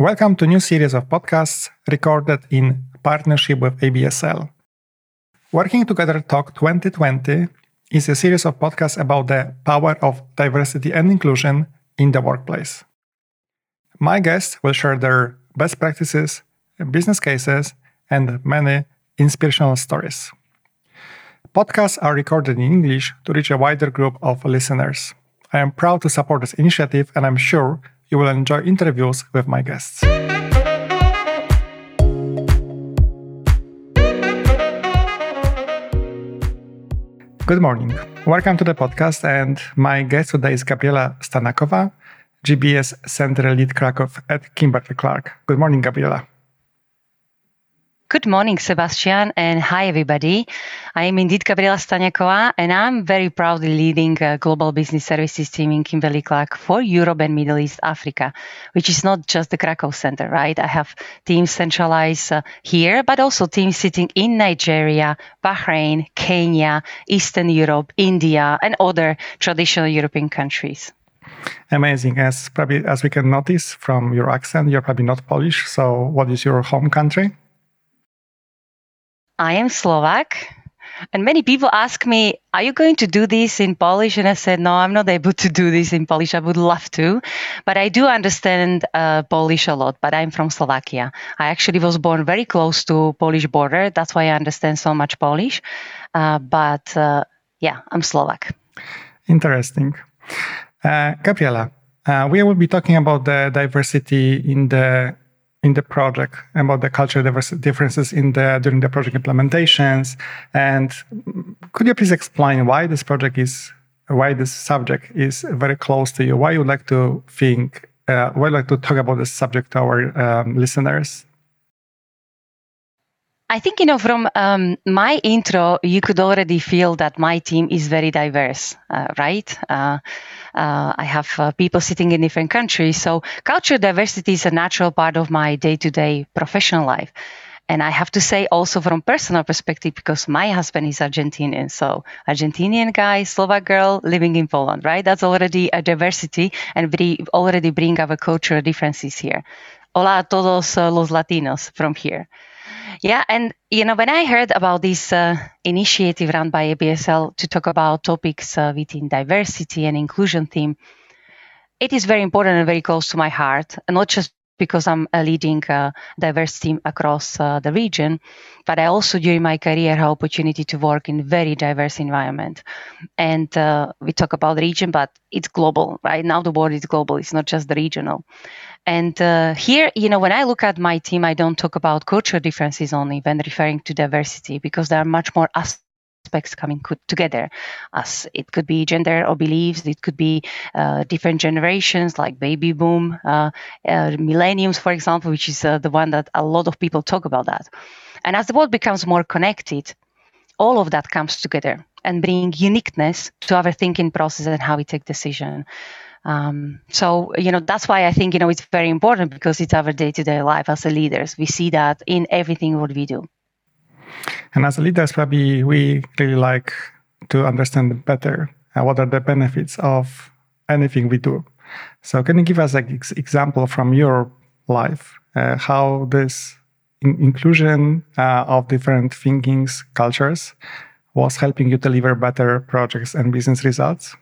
Welcome to new series of podcasts recorded in partnership with ABSL. Working Together Talk 2020 is a series of podcasts about the power of diversity and inclusion in the workplace. My guests will share their best practices, business cases, and many inspirational stories. Podcasts are recorded in English to reach a wider group of listeners. I am proud to support this initiative and I'm sure you will enjoy interviews with my guests. Good morning. Welcome to the podcast. And my guest today is Gabriela Stanakova, GBS Center Lead Krakow at Kimberly Clark. Good morning, Gabriela. Good morning, Sebastian, and hi, everybody. I am indeed Gabriela Staniakova, and I'm very proudly leading a global business services team in Kimberly Clark for Europe and Middle East Africa, which is not just the Krakow Center, right? I have teams centralized uh, here, but also teams sitting in Nigeria, Bahrain, Kenya, Eastern Europe, India, and other traditional European countries. Amazing. As probably as we can notice from your accent, you're probably not Polish. So, what is your home country? I am Slovak. And many people ask me, Are you going to do this in Polish? And I said, No, I'm not able to do this in Polish. I would love to. But I do understand uh, Polish a lot. But I'm from Slovakia. I actually was born very close to Polish border. That's why I understand so much Polish. Uh, but uh, yeah, I'm Slovak. Interesting. Uh, Gabriela, uh, we will be talking about the diversity in the in the project about the cultural differences in the during the project implementations. And could you please explain why this project is why this subject is very close to you? Why you like to think uh, why you like to talk about this subject to our um, listeners I think, you know, from um, my intro, you could already feel that my team is very diverse, uh, right? Uh, uh, I have uh, people sitting in different countries. So cultural diversity is a natural part of my day to day professional life. And I have to say also from personal perspective, because my husband is Argentinian. So Argentinian guy, Slovak girl living in Poland, right? That's already a diversity and we already bring our cultural differences here. Hola a todos uh, los Latinos from here. Yeah, and you know, when I heard about this uh, initiative run by ABSL to talk about topics uh, within diversity and inclusion theme, it is very important and very close to my heart, and not just because I'm a leading uh, diverse team across uh, the region, but I also during my career had opportunity to work in very diverse environment. And uh, we talk about region, but it's global, right? Now the world is global; it's not just the regional. And uh, here, you know, when I look at my team, I don't talk about cultural differences only when referring to diversity because there are much more aspects coming together. As it could be gender or beliefs, it could be uh, different generations like baby boom, uh, uh, millenniums, for example, which is uh, the one that a lot of people talk about that. And as the world becomes more connected, all of that comes together and bring uniqueness to our thinking process and how we take decision. Um, so, you know, that's why I think, you know, it's very important because it's our day to day life as a leaders. We see that in everything what we do. And as leaders, probably we really like to understand better uh, what are the benefits of anything we do. So, can you give us an ex- example from your life uh, how this in- inclusion uh, of different thinkings, cultures was helping you deliver better projects and business results?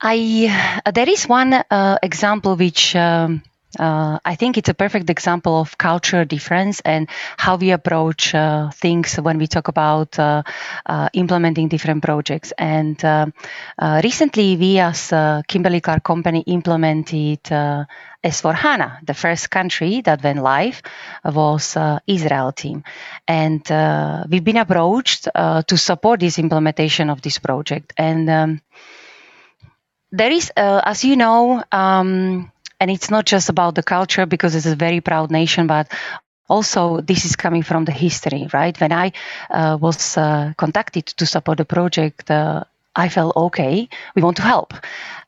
I uh, there is one uh, example which um, uh, I think it's a perfect example of cultural difference and how we approach uh, things when we talk about uh, uh implementing different projects. And recently, we as Kimberly Clark Company implemented S4 HANA. The first country that went live was Israel team, and we've been approached to support this implementation of this project. And um, there is, uh, as you know, um, and it's not just about the culture because it's a very proud nation, but also this is coming from the history, right? When I uh, was uh, contacted to support the project, uh, I felt okay, we want to help.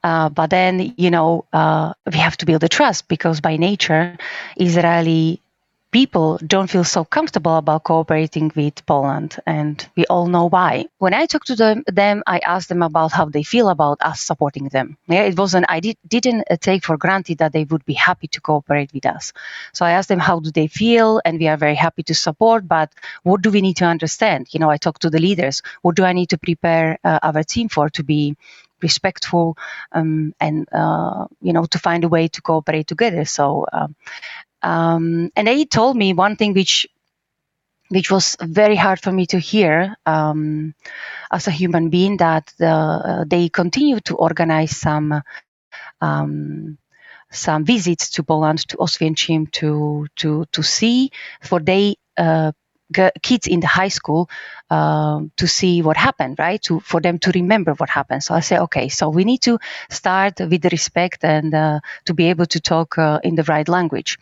Uh, but then, you know, uh, we have to build the trust because by nature, Israeli people don't feel so comfortable about cooperating with Poland, and we all know why. When I talked to them, them I asked them about how they feel about us supporting them. Yeah, it wasn't I did, didn't uh, take for granted that they would be happy to cooperate with us. So I asked them how do they feel, and we are very happy to support. But what do we need to understand? You know, I talked to the leaders. What do I need to prepare uh, our team for to be respectful um, and uh, you know to find a way to cooperate together so um, um, and they told me one thing which which was very hard for me to hear um, as a human being that the, uh, they continue to organize some um, some visits to Poland to Oswiecim to to to see for they uh, kids in the high school um, to see what happened, right? To for them to remember what happened. So I say, okay, so we need to start with respect and uh, to be able to talk uh, in the right language.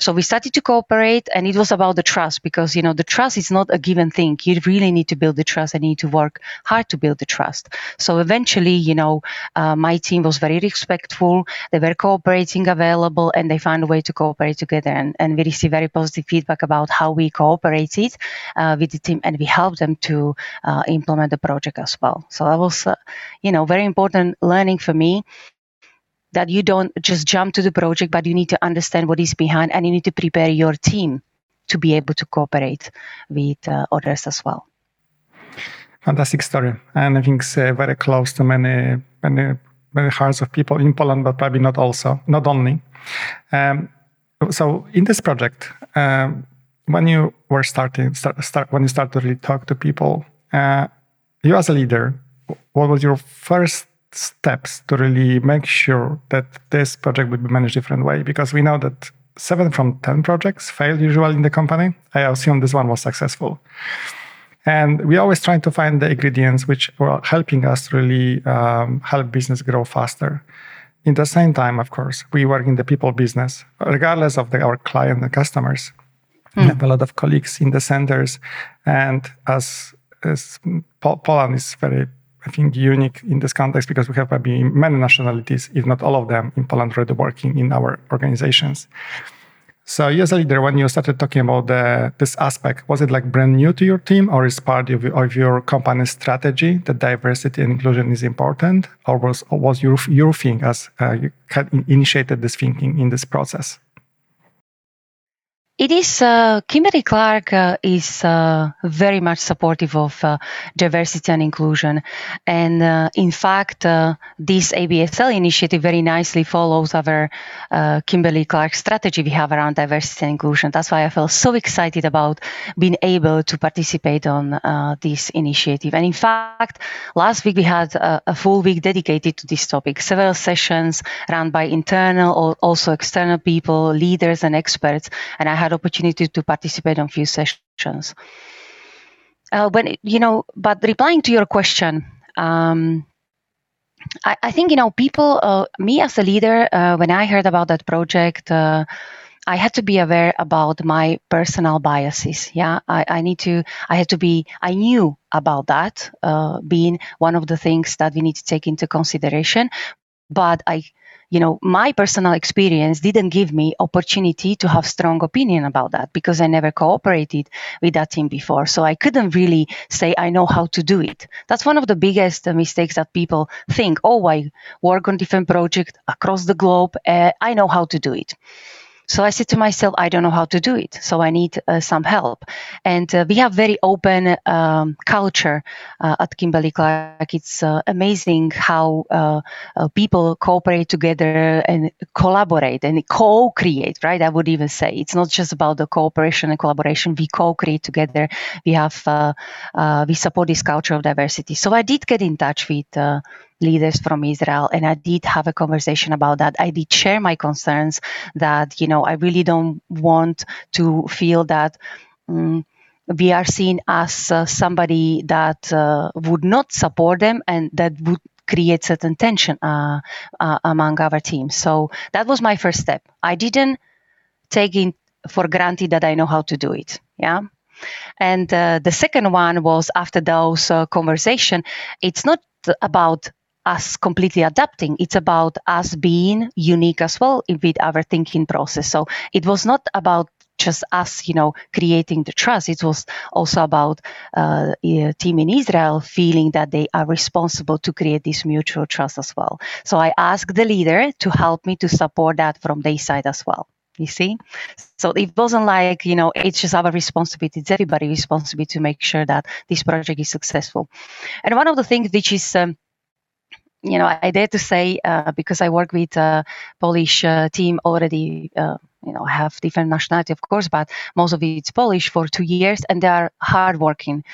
So we started to cooperate and it was about the trust because, you know, the trust is not a given thing. You really need to build the trust and you need to work hard to build the trust. So eventually, you know, uh, my team was very respectful. They were cooperating available and they found a way to cooperate together. And, and we received very positive feedback about how we cooperated uh, with the team and we helped them to uh, implement the project as well. So that was, uh, you know, very important learning for me that you don't just jump to the project, but you need to understand what is behind and you need to prepare your team to be able to cooperate with uh, others as well. Fantastic story, and I think it's uh, very close to many, many, many hearts of people in Poland, but probably not also, not only. Um, so, in this project, um, when you were starting, start, start, when you started to really talk to people, uh, you as a leader, what was your first steps to really make sure that this project would be managed different way because we know that seven from 10 projects fail usually in the company. I assume this one was successful. And we always trying to find the ingredients which were helping us really um, help business grow faster. In the same time, of course, we work in the people business, regardless of the, our client and customers. Mm. We have a lot of colleagues in the centers, and as, as Poland is very I think, unique in this context because we have probably many nationalities, if not all of them, in Poland already working in our organizations. So, as a leader, when you started talking about the, this aspect, was it like brand new to your team, or is part of, of your company's strategy that diversity and inclusion is important, or was or was your your thing as uh, you initiated this thinking in this process? It is uh, Kimberly Clark uh, is uh, very much supportive of uh, diversity and inclusion, and uh, in fact, uh, this ABSL initiative very nicely follows our Kimberly Clark strategy we have around diversity and inclusion. That's why I feel so excited about being able to participate on this initiative. And in fact, last week we had a, a, full week dedicated to this topic. Several sessions run by internal or also external people, leaders, and experts, and I had had opportunity to participate on few sessions. Uh, when you know, but replying to your question, um, I, I, think you know people. Uh, me as a leader, uh, when I heard about that project. Uh, I had to be aware about my personal biases. Yeah, I, I, need to. I had to be. I knew about that uh, being one of the things that we need to take into consideration. But I you know my personal experience didn't give me opportunity to have strong opinion about that because i never cooperated with that team before. So i couldn't really say i know how to do it. That's one of the biggest mistakes that people think oh i work on different projects across the globe uh, i know how to do it so I said to myself, I don't know how to do it. So I need uh, some help. And uh, we have very open um, culture uh, at Kimberly Clark. It's uh, amazing how uh, uh, people cooperate together and collaborate and co-create, right? I would even say it's not just about the cooperation and collaboration. We co-create together. We have, we support this culture of diversity. So I did get in touch with leaders from Israel. And I did have a conversation about that. I did share my concerns that, you know, I really don't want to feel that. Um, we are seen as uh, somebody that uh, would not support them and that would create certain tension uh, uh among our team. So that was my first step. I didn't take it for granted that I know how to do it. Yeah. And uh, the second one was after those uh, conversation. It's not about us completely adapting. It's about us being unique as well with our thinking process. So it was not about just us, you know, creating the trust. It was also about uh, a team in Israel feeling that they are responsible to create this mutual trust as well. So I asked the leader to help me to support that from their side as well. You see? So it wasn't like, you know, it's just our responsibility, it's everybody's responsibility to make sure that this project is successful. And one of the things which is um, you know, I dare to say uh, because I work with a Polish uh, team already. Uh, you know, have different nationality, of course, but most of it's Polish for two years, and they are hardworking,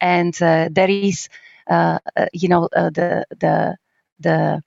and uh, there is, uh, uh, you know, the the the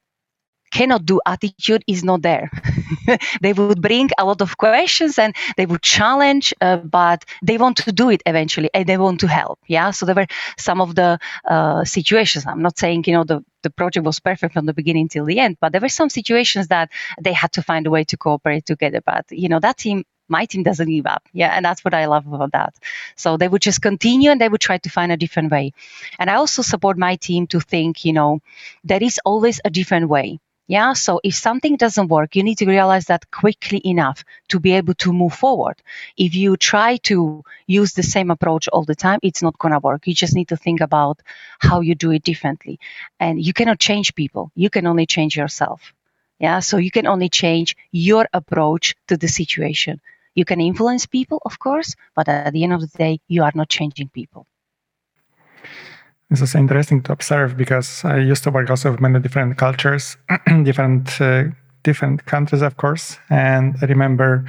cannot do attitude is not there. they would bring a lot of questions and they would challenge, uh, but they want to do it eventually and they want to help. Yeah. So there were some of the uh, situations. I'm not saying, you know, the, the project was perfect from the beginning till the end, but there were some situations that they had to find a way to cooperate together. But, you know, that team my team doesn't give up. Yeah, and that's what I love about that. So they would just continue and they would try to find a different way. And I also support my team to think, you know, there is always a different way. Yeah. So if something doesn't work, you need to realize that quickly enough to be able to move forward. If you try to use the same approach all the time, it's not going to work. You just need to think about how you do it differently. And you cannot change people. You can only change yourself. Yeah. So you can only change your approach to the situation. You can influence people, of course, but at the end of the day, you are not changing people. This is interesting to observe because I used to work also with many different cultures, different uh, different countries, of course. And I remember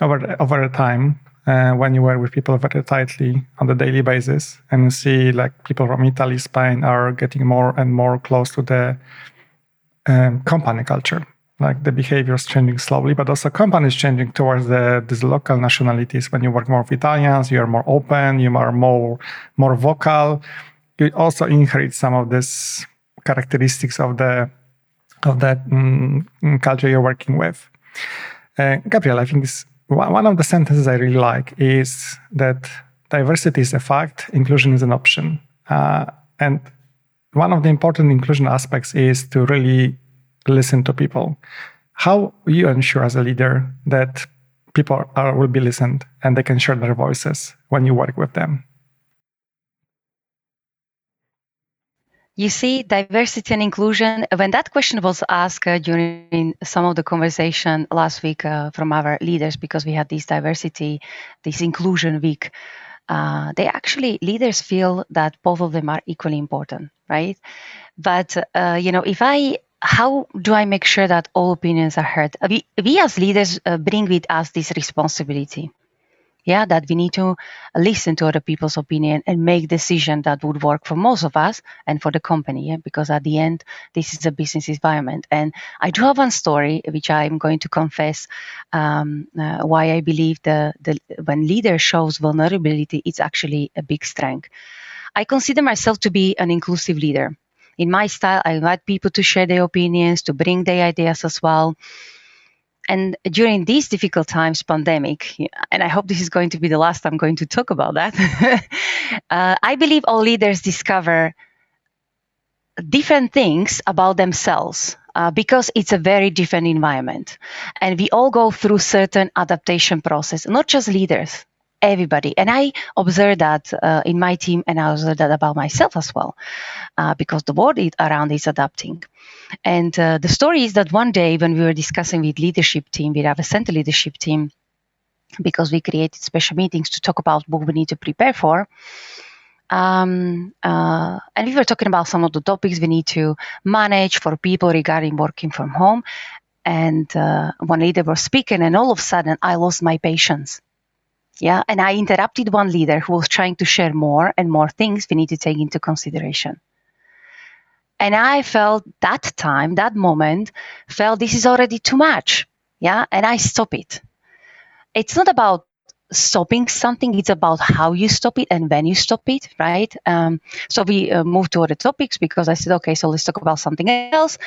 over over a time uh, when you work with people very tightly on the daily basis, and you see like people from Italy, Spain are getting more and more close to the um, company culture. Like the behavior is changing slowly, but also companies changing towards the these local nationalities. When you work more with Italians, you are more open, you are more more vocal you also inherit some of these characteristics of the of that mm, culture you're working with. Uh, Gabriel, I think one of the sentences I really like is that diversity is a fact, inclusion is an option. Uh, and one of the important inclusion aspects is to really listen to people. How you ensure as a leader that people are, will be listened and they can share their voices when you work with them? You see, diversity and inclusion, when that question was asked uh, during some of the conversation last week uh, from our leaders, because we had this diversity, this inclusion week, uh, they actually, leaders feel that both of them are equally important, right? But, uh, you know, if I how do I make sure that all opinions are heard? We, we as leaders uh, bring with us this responsibility yeah that we need to listen to other people's opinion and make decision that would work for most of us and for the company yeah? because at the end this is a business environment. And i do have one story which i'm going to confess um, uh, why i believe the, the when leader shows vulnerability it's actually a big strength. I consider myself to be an inclusive leader. In my style i invite people to share their opinions to bring their ideas as well and during these difficult times pandemic and i hope this is going to be the last i'm going to talk about that uh, i believe all leaders discover different things about themselves uh, because it's a very different environment. And we all go through certain adaptation process not just leaders everybody. And I observed that uh, in my team, and I observed that about myself as well, uh, because the world around is adapting. And uh, the story is that one day when we were discussing with leadership team, we have a center leadership team, because we created special meetings to talk about what we need to prepare for. Um, uh, and we were talking about some of the topics we need to manage for people regarding working from home. And uh, one leader was speaking, and all of a sudden, I lost my patience yeah, and I interrupted one leader who was trying to share more and more things we need to take into consideration. And I felt that time, that moment, felt this is already too much. Yeah, and I stop it. It's not about stopping something it's about how you stop it and when you stop it right um, so we uh, moved to other topics because i said okay so let's talk about something else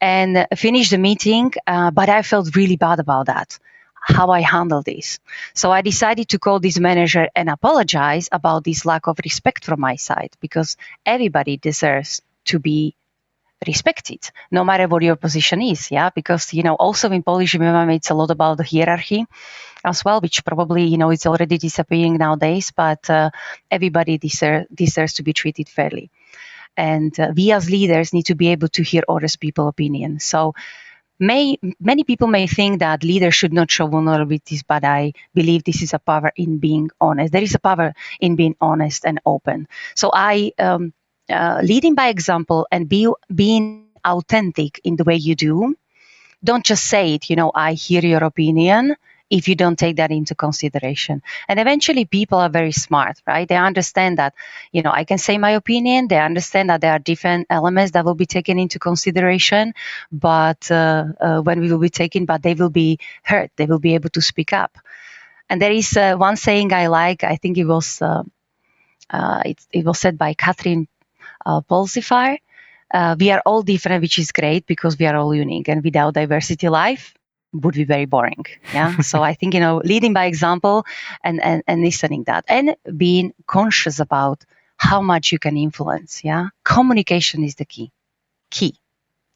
and finish the meeting uh, but i felt really bad about that how I handle this. So I decided to call this manager and apologize about this lack of respect from my side because everybody deserves to be respected no matter what your position is yeah? Because you know also in polish MMA it's a lot about the hierarchy as well which probably you know it's already disappearing nowadays but uh, everybody deserve, deserves to be treated fairly. And uh, we as leaders need to be able to hear others people's opinion. So may many people may think that leaders should not show vulnerabilities but i believe this is a power in being honest. There is a power in being honest and open. So i um, uh, leading by example and be being authentic in the way you do don't just say it you know i hear your opinion if you don't take that into consideration. And eventually people are very smart, right? They understand that, you know, I can say my opinion. They understand that there are different elements that will be taken into consideration, but uh, uh, when we will be taken, but they will be heard. They will be able to speak up. And there is uh, one saying I like. I think it was uh, uh, it, it, was said by Catherine uh, Pulsifer. Uh, we are all different, which is great because we are all unique. And without diversity, life would be very boring. Yeah. so I think, you know, leading by example and, and, and listening that and being conscious about how much you can influence. Yeah. Communication is the key. Key.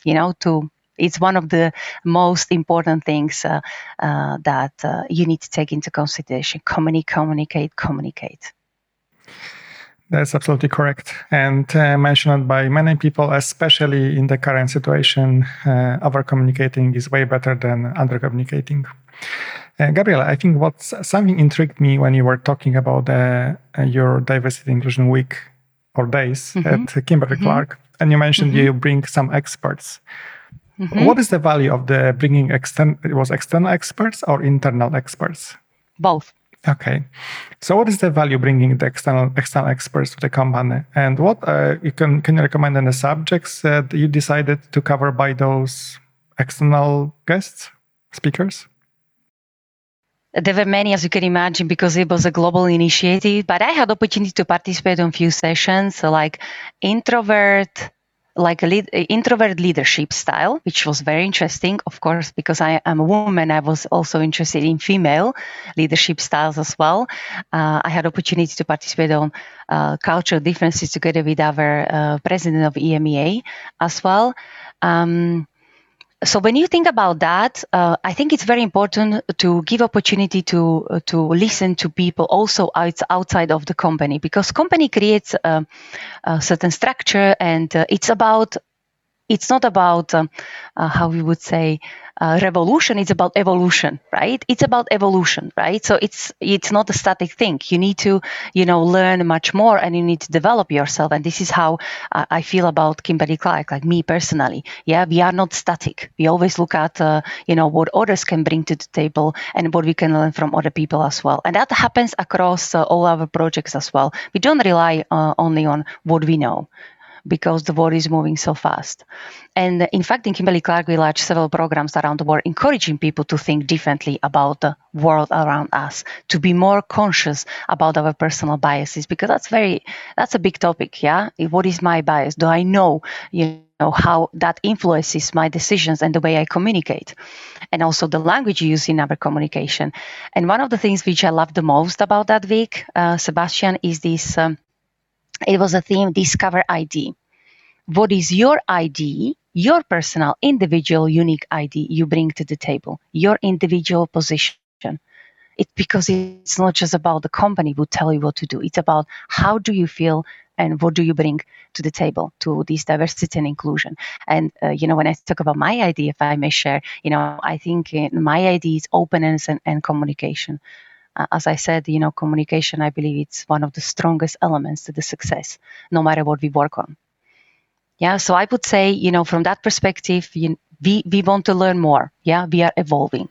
You know, to it's one of the most important things uh, uh, that uh, you need to take into consideration. Communicate, communicate, communicate. That's absolutely correct. And uh, mentioned by many people, especially in the current situation, uh, over communicating is way better than under communicating. Uh, Gabriela, I think what something intrigued me when you were talking about uh, your diversity inclusion week or days mm-hmm. at Kimberly mm-hmm. Clark, and you mentioned mm-hmm. you bring some experts. Mm-hmm. What is the value of the bringing external? It was external experts or internal experts? Both. Okay, so what is the value bringing the external external experts to the company, and what uh, you can can you recommend any subjects that you decided to cover by those external guests speakers? There were many, as you can imagine, because it was a global initiative. But I had opportunity to participate on few sessions, so like introvert like a lead, introvert leadership style, which was very interesting, of course, because I am a woman. I was also interested in female leadership styles as well. Uh, I had opportunity to participate on uh, cultural differences together with our uh, president of EMEA as well. Um, so when you think about that, uh, I think it's very important to give opportunity to uh, to listen to people also out, outside of the company because company creates a, a certain structure and uh, it's about it's not about um, uh, how we would say uh, revolution it's about evolution right? It's about evolution right? So it's it's not a static thing. You need to you know learn much more and you need to develop yourself. And this is how uh, i feel about kimberly clark like me personally. Yeah we are not static. We always look at uh, you know what others can bring to the table and what we can learn from other people as well. And that happens across uh, all our projects as well. We don't rely uh, only on what we know because the world is moving so fast. And in fact, in Kimberly Clark, we launched several programs around the world, encouraging people to think differently about the world around us, to be more conscious about our personal biases, because that's very, that's a big topic. Yeah. What is my bias? Do I know, you know, how that influences my decisions and the way I communicate, and also the language used in our communication. And one of the things which I love the most about that week, uh, Sebastian, is this um, it was a theme Discover ID. What is your ID, your personal, individual, unique ID you bring to the table, your individual position? It's because it's not just about the company will tell you what to do. It's about how do you feel and what do you bring to the table to this diversity and inclusion. And uh, you know, when I talk about my ID, if I may share, you know, I think uh, my ID is openness and, and communication uh, as I said, you know, communication, I believe it's one of the strongest elements to the success, no matter what we work on. Yeah, so I would say, you know, from that perspective, you, we, we want to learn more. Yeah, we are evolving.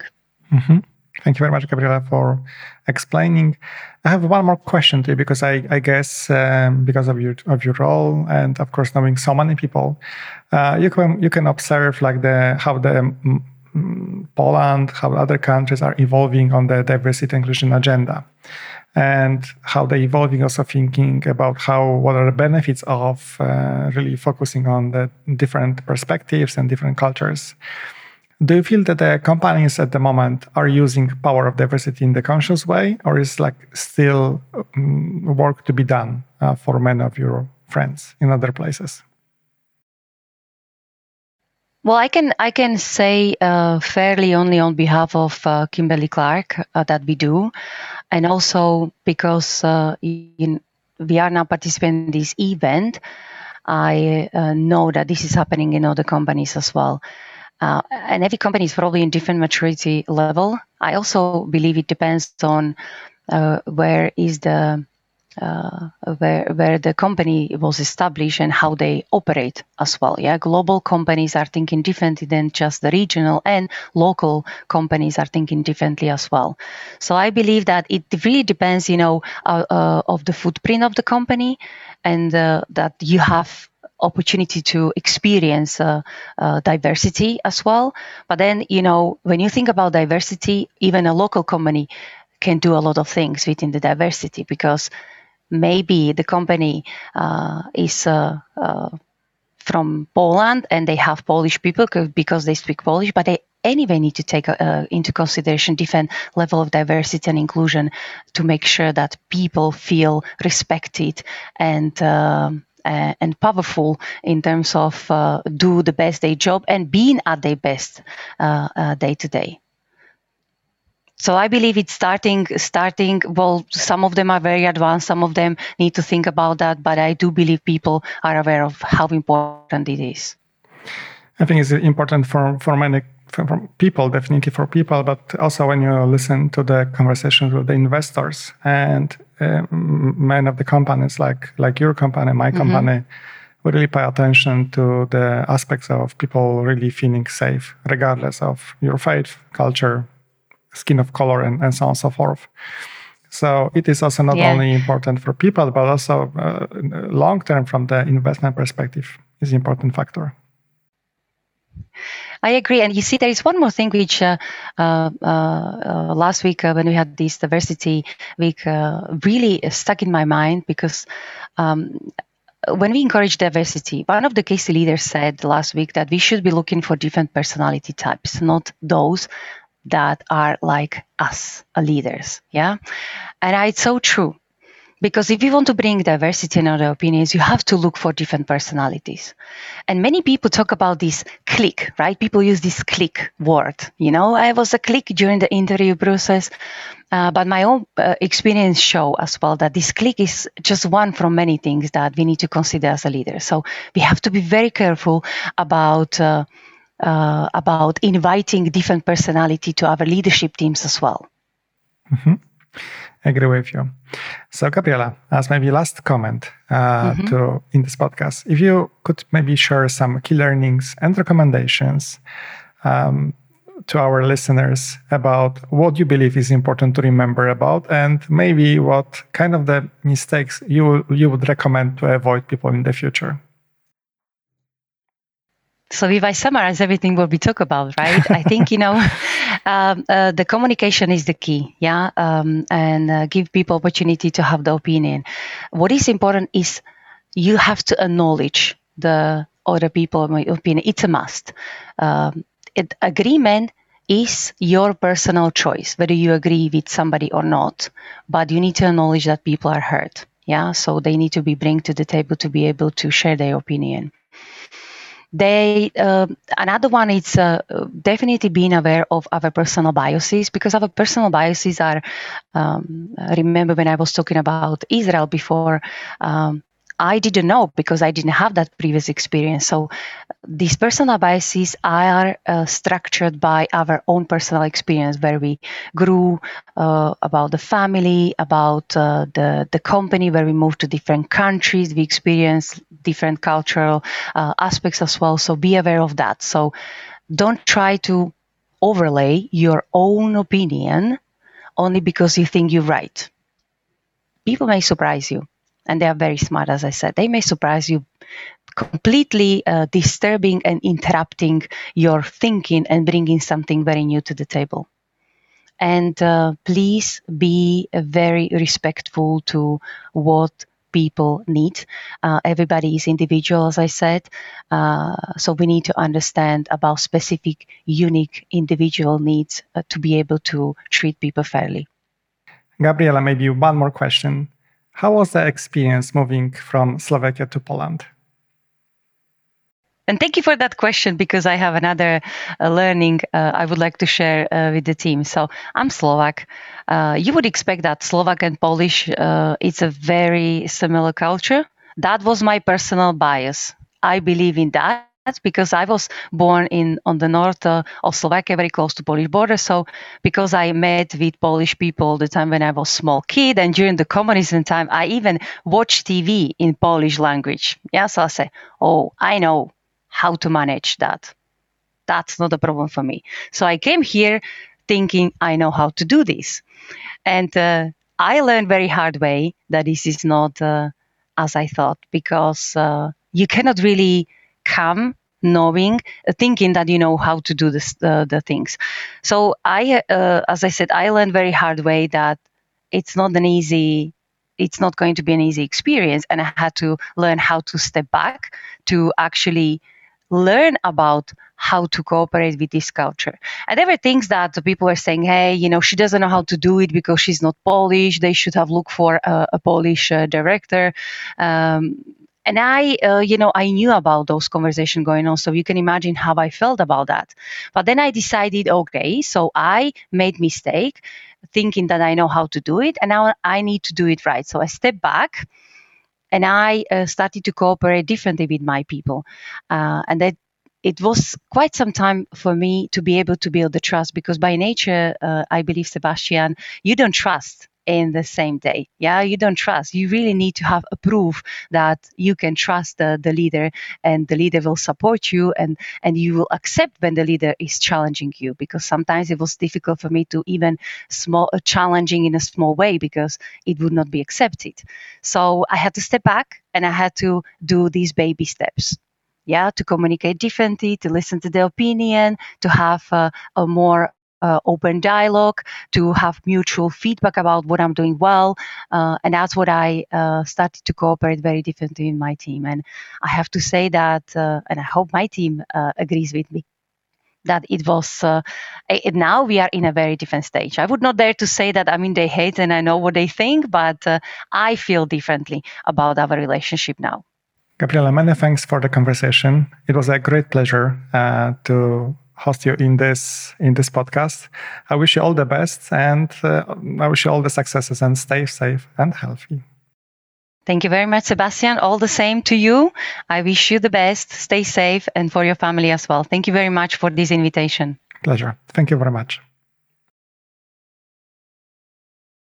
Mm-hmm. Thank you very much, Gabriela, for explaining. I have one more question to you because I, I guess um, because of your of your role and of course knowing so many people, uh, you can you can observe like the how the Poland, how other countries are evolving on the diversity inclusion agenda, and how they're evolving also thinking about how what are the benefits of uh, really focusing on the different perspectives and different cultures. Do you feel that the companies at the moment are using power of diversity in the conscious way, or is like still um, work to be done uh, for many of your friends in other places? Well, I can I can say uh, fairly only on behalf of uh, Kimberly Clark uh, that we do, and also because uh, in, we are now participating in this event, I uh, know that this is happening in other companies as well. Uh, and every company is probably in different maturity level. I also believe it depends on where is the uh, where where the company was established and how they operate as well. Yeah, global companies are thinking differently than just the regional, and local companies are thinking differently as well. So I believe that it really depends, you know, uh, uh, of the footprint of the company, and uh, that you have opportunity to experience uh, uh, diversity as well. But then, you know, when you think about diversity, even a local company can do a lot of things within the diversity because maybe the company uh, is uh, uh, from Poland and they have Polish people because they speak Polish, but they anyway need to take uh, into consideration different level of diversity and inclusion to make sure that people feel respected and uh, uh, and powerful in terms of do the best day job and being at their best day to day so I believe it's starting starting well some of them are very advanced some of them need to think about that but I do believe people are aware of how important it is I think it's important for for many for people definitely for people but also when you listen to the conversations with the investors and uh, many of the companies like like your company my mm-hmm. company mm-hmm. we really pay attention to the aspects of people really feeling safe regardless of your faith culture skin of color and, and so on and so forth. So it is also not yeah. only important for people, but also uh, long term from the investment perspective is important factor. I agree. And you see, there is one more thing which uh, uh, uh last week uh, when we had this diversity week uh, really stuck in my mind because um, when we encourage diversity, one of the case leaders said last week that we should be looking for different personality types, not those that are like us leaders yeah? And it's so true. Because if you want to bring diversity in other opinions you have to look for different personalities. And many people talk about this click right? People use this click word you know? I was a click during the interview process uh, but my own uh, experience show as well that this click is just one from many things that we need to consider as a leader. So we have to be very careful about uh, uh, about inviting different personality to our leadership teams as well. Mm-hmm. Agree with you. So, Gabriela, as maybe last comment uh, mm-hmm. to in this podcast, if you could maybe share some key learnings and recommendations um, to our listeners about what you believe is important to remember about, and maybe what kind of the mistakes you you would recommend to avoid people in the future. So if I summarize everything what we talk about, right? I think you know, um, uh, the communication is the key, yeah, um, and uh, give people opportunity to have the opinion. What is important is you have to acknowledge the other people opinion. It's a must. Um, it, agreement is your personal choice whether you agree with somebody or not, but you need to acknowledge that people are hurt. Yeah, so they need to be bring to the table to be able to share their opinion they uh, another one is uh, definitely being aware of our personal biases because our personal biases are um, remember when i was talking about israel before um, I didn't know because I didn't have that previous experience. So these personal biases are uh, structured by our own personal experience, where we grew uh, about the family, about uh, the the company, where we moved to different countries, we experienced different cultural uh, aspects as well. So be aware of that. So don't try to overlay your own opinion only because you think you're right. People may surprise you and they are very smart, as I said. They may surprise you completely uh, disturbing and interrupting your thinking and bringing something very new to the table. And uh, please be very respectful to what people need. Uh, everybody is individual, as I said. Uh, so we need to understand about specific, unique individual needs uh, to be able to treat people fairly. Gabriela, maybe one more question. How was the experience moving from Slovakia to Poland? And thank you for that question because I have another uh, learning uh, I would like to share uh, with the team. So I'm Slovak. Uh, you would expect that Slovak and Polish, uh, it's a very similar culture. That was my personal bias. I believe in that because I was born in on the north uh, of Slovakia, very close to Polish border. So because I met with Polish people the time when I was small kid, and during the communism time, I even watched TV in Polish language. Yeah, so I say, oh, I know how to manage that. That's not a problem for me. So I came here thinking I know how to do this, and uh, I learned very hard way that this is not uh, as I thought because uh, you cannot really come knowing uh, thinking that you know how to do this uh, the things so i uh, as i said i learned very hard way that it's not an easy it's not going to be an easy experience and i had to learn how to step back to actually learn about how to cooperate with this culture. And there were things that the people were saying, hey, you know, she doesn't know how to do it because she's not Polish. They should have looked for a, a Polish uh, director. Um, and i uh, you know i knew about those conversations going on so you can imagine how i felt about that. But then i decided okay so i made mistake thinking that i know how to do it and now i need to do it right. So i stepped back and i uh, started to cooperate differently with my people. Uh, and that it was quite some time for me to be able to build the trust because by nature uh, i believe sebastian you don't trust in the same day. Yeah, you don't trust. You really need to have a proof that you can trust the, the leader and the leader will support you and, and you will accept when the leader is challenging you because sometimes it was difficult for me to even small uh, challenging in a small way because it would not be accepted. So I had to step back and I had to do these baby steps yeah to communicate differently to listen to the opinion to have a more uh, open dialogue, to have mutual feedback about what I'm doing well. Uh, and that's what I uh, started to cooperate very differently in my team. And I have to say that, uh, and I hope my team uh, agrees with me. That it was uh, it, now we are in a very different stage. I would not dare to say that I mean they hate and I know what they think, but I feel differently about our relationship now. Gabriela, many thanks for the conversation. It was a great pleasure to host you in this in this podcast. I wish you all the best, and uh, I wish you all the successes, and stay safe and healthy. Thank you very much, Sebastian. All the same to you. I wish you the best. Stay safe, and for your family as well. Thank you very much for this invitation. Pleasure. Thank you very much.